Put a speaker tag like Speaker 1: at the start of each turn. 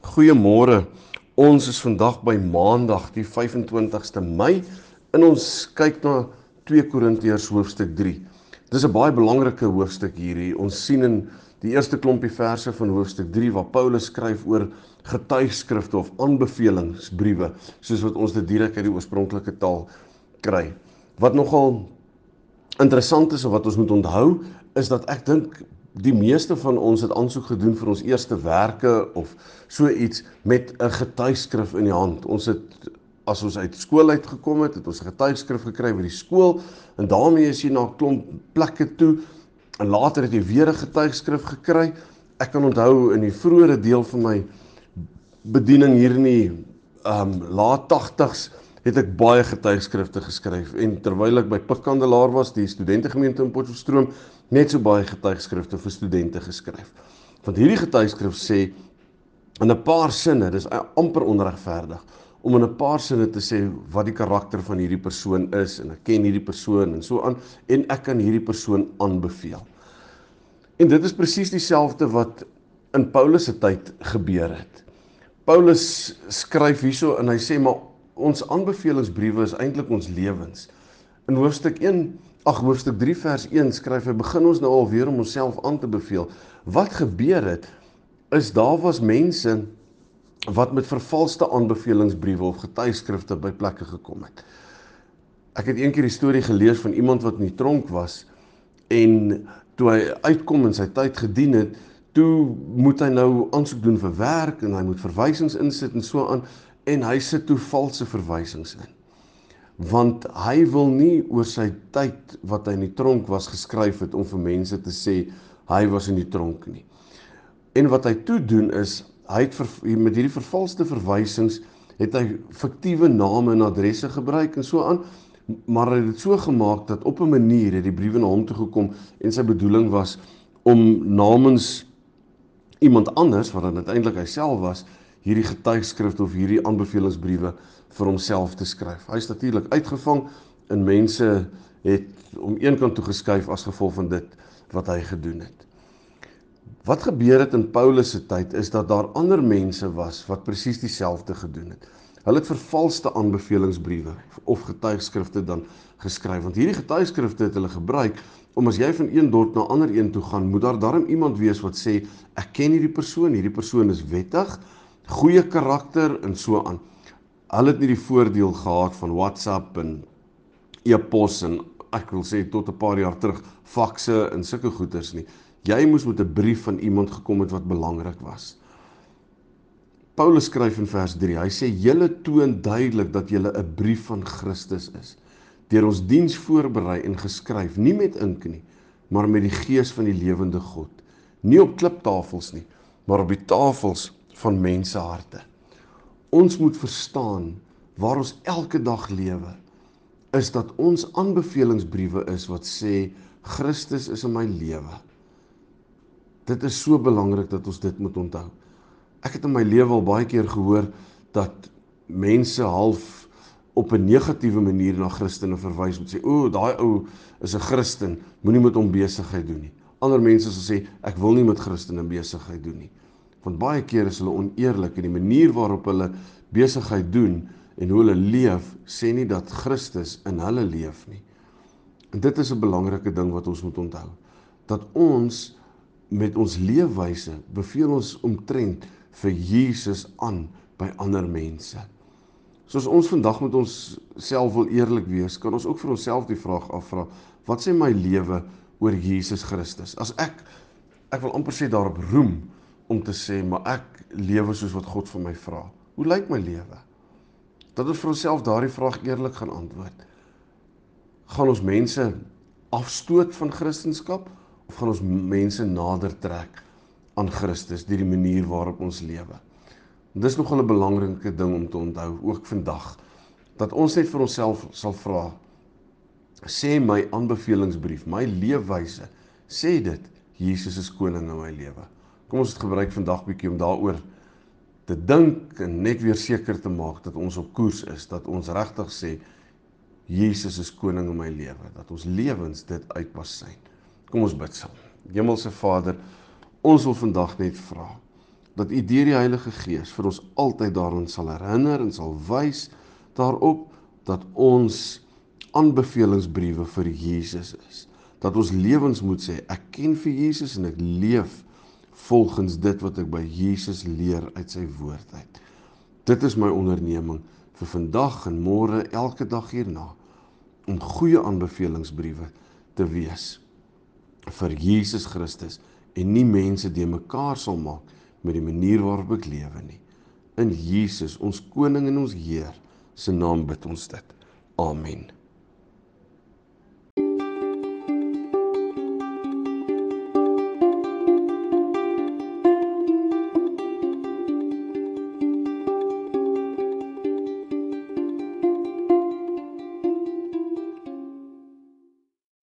Speaker 1: Goeiemôre. Ons is vandag by Maandag die 25ste Mei en ons kyk na 2 Korintiërs hoofstuk 3. Dis 'n baie belangrike hoofstuk hierdie. Ons sien in die eerste klompie verse van hoofstuk 3 waar Paulus skryf oor getuigskrifte of aanbevelingsbriewe, soos wat ons dit direk uit die oorspronklike taal kry. Wat nogal interessant is of wat ons moet onthou, is dat ek dink die meeste van ons het aansoek gedoen vir ons eerste werke of so iets met 'n getuigskrif in die hand. Ons het as ons uit skool uit gekom het, het ons 'n getuigskrif gekry by die skool en daarmee is jy na 'n klomp plekke toe en later het jy weer 'n getuigskrif gekry. Ek kan onthou in die vroeëre deel van my bediening hier in die ehm um, laat 80s het ek baie getuigskrifte geskryf en terwyl ek by Pikkandelaar was, die studentegemeente in Potchefstroom, net so baie getuigskrifte vir studente geskryf. Want hierdie getuigskrif sê in 'n paar sinne, dis amper onregverdig om in 'n paar sinne te sê wat die karakter van hierdie persoon is en ek ken hierdie persoon en so aan en ek kan hierdie persoon aanbeveel. En dit is presies dieselfde wat in Paulus se tyd gebeur het. Paulus skryf hierso en hy sê maar ons aanbevelingsbriewe is eintlik ons lewens. In hoofstuk 1 Ag hoofstuk 3 vers 1 skryf hy begin ons nou alweer om onsself aan te beveel. Wat gebeur het is daar was mense wat met vervalste aanbevelingsbriewe of getuigskrifte by plekke gekom het. Ek het eendag die storie gelees van iemand wat in die tronk was en toe hy uitkom en sy tyd gedien het, toe moet hy nou aansoek doen vir werk en hy moet verwysings insit en so aan en hy sit toe valse verwysings in want hy wil nie oor sy tyd wat hy in die tronk was geskryf het om vir mense te sê hy was in die tronk nie. En wat hy toe doen is hy het ver, met hierdie vervalste verwysings het hy fiktiewe name en adresse gebruik en so aan maar hy het dit so gemaak dat op 'n manier het die briewe na hom toe gekom en sy bedoeling was om namens iemand anders wat dan uiteindelik hy self was hierdie getuigskrifte of hierdie aanbevelingsbriewe vir homself te skryf. Hy is natuurlik uitgevang en mense het om een kant toe geskuif as gevolg van dit wat hy gedoen het. Wat gebeur het in Paulus se tyd is dat daar ander mense was wat presies dieselfde gedoen het. Hulle het vervalste aanbevelingsbriewe of getuigskrifte dan geskryf want hierdie getuigskrifte het hulle gebruik om as jy van een dorp na ander een toe gaan, moet daar darm iemand wees wat sê ek ken hierdie persoon, hierdie persoon is wettig, goeie karakter en so aan hulle het nie die voordeel gehad van WhatsApp en e-pos en ek wil sê tot 'n paar jaar terug fakse en sulke goeders nie. Jy moes met 'n brief van iemand gekom het wat belangrik was. Paulus skryf in vers 3. Hy sê julle toon duidelik dat julle 'n brief van Christus is. Deur ons diens voorberei en geskryf, nie met ink nie, maar met die gees van die lewende God. Nie op kliptafels nie, maar op die tafels van mense harte ons moet verstaan waar ons elke dag lewe is dat ons aanbevelingsbriewe is wat sê Christus is in my lewe. Dit is so belangrik dat ons dit moet onthou. Ek het in my lewe al baie keer gehoor dat mense half op 'n negatiewe manier na Christene verwys met sê o, daai ou is 'n Christen, moenie met hom besigheid doen nie. Ander mense sal sê ek wil nie met Christene besigheid doen nie want baie keer is hulle oneerlik in die manier waarop hulle besigheid doen en hoe hulle leef sê nie dat Christus in hulle leef nie. En dit is 'n belangrike ding wat ons moet onthou. Dat ons met ons leefwyse beveel ons omtrent vir Jesus aan by ander mense. Soos ons vandag met ons self wil eerlik wees, kan ons ook vir onsself die vraag afvra: Wat sê my lewe oor Jesus Christus? As ek ek wil amper sê daarop roem om te sê maar ek lewe soos wat God vir my vra. Hoe lyk my lewe? Dat ons vir onsself daardie vraag eerlik gaan antwoord. Gaan ons mense afstoot van Christendom of gaan ons mense nader trek aan Christus deur die manier waarop ons lewe. Dis nogal 'n belangrike ding om te onthou ook vandag dat ons net vir onsself sal vra sê my aanbevelingsbrief, my leefwyse, sê dit Jesus is koning in my lewe. Kom ons het gebruik vandag bietjie om daaroor te dink en net weer seker te maak dat ons op koers is, dat ons regtig sê Jesus is koning in my lewe, dat ons lewens dit uitpas sy. Kom ons bid saam. Hemelse Vader, ons wil vandag net vra dat U deur die Heilige Gees vir ons altyd daaraan sal herinner en sal wys daarop dat ons aanbevelingsbriewe vir Jesus is. Dat ons lewens moet sê ek ken vir Jesus en ek leef volgens dit wat ek by Jesus leer uit sy woord uit. Dit is my onderneming vir vandag en môre elke dag hierna om goeie aanbevelingsbriewe te wees vir Jesus Christus en nie mense de mekaar sal maak met die manier waarop ek lewe nie. In Jesus, ons koning en ons Heer, se naam bid ons dit. Amen.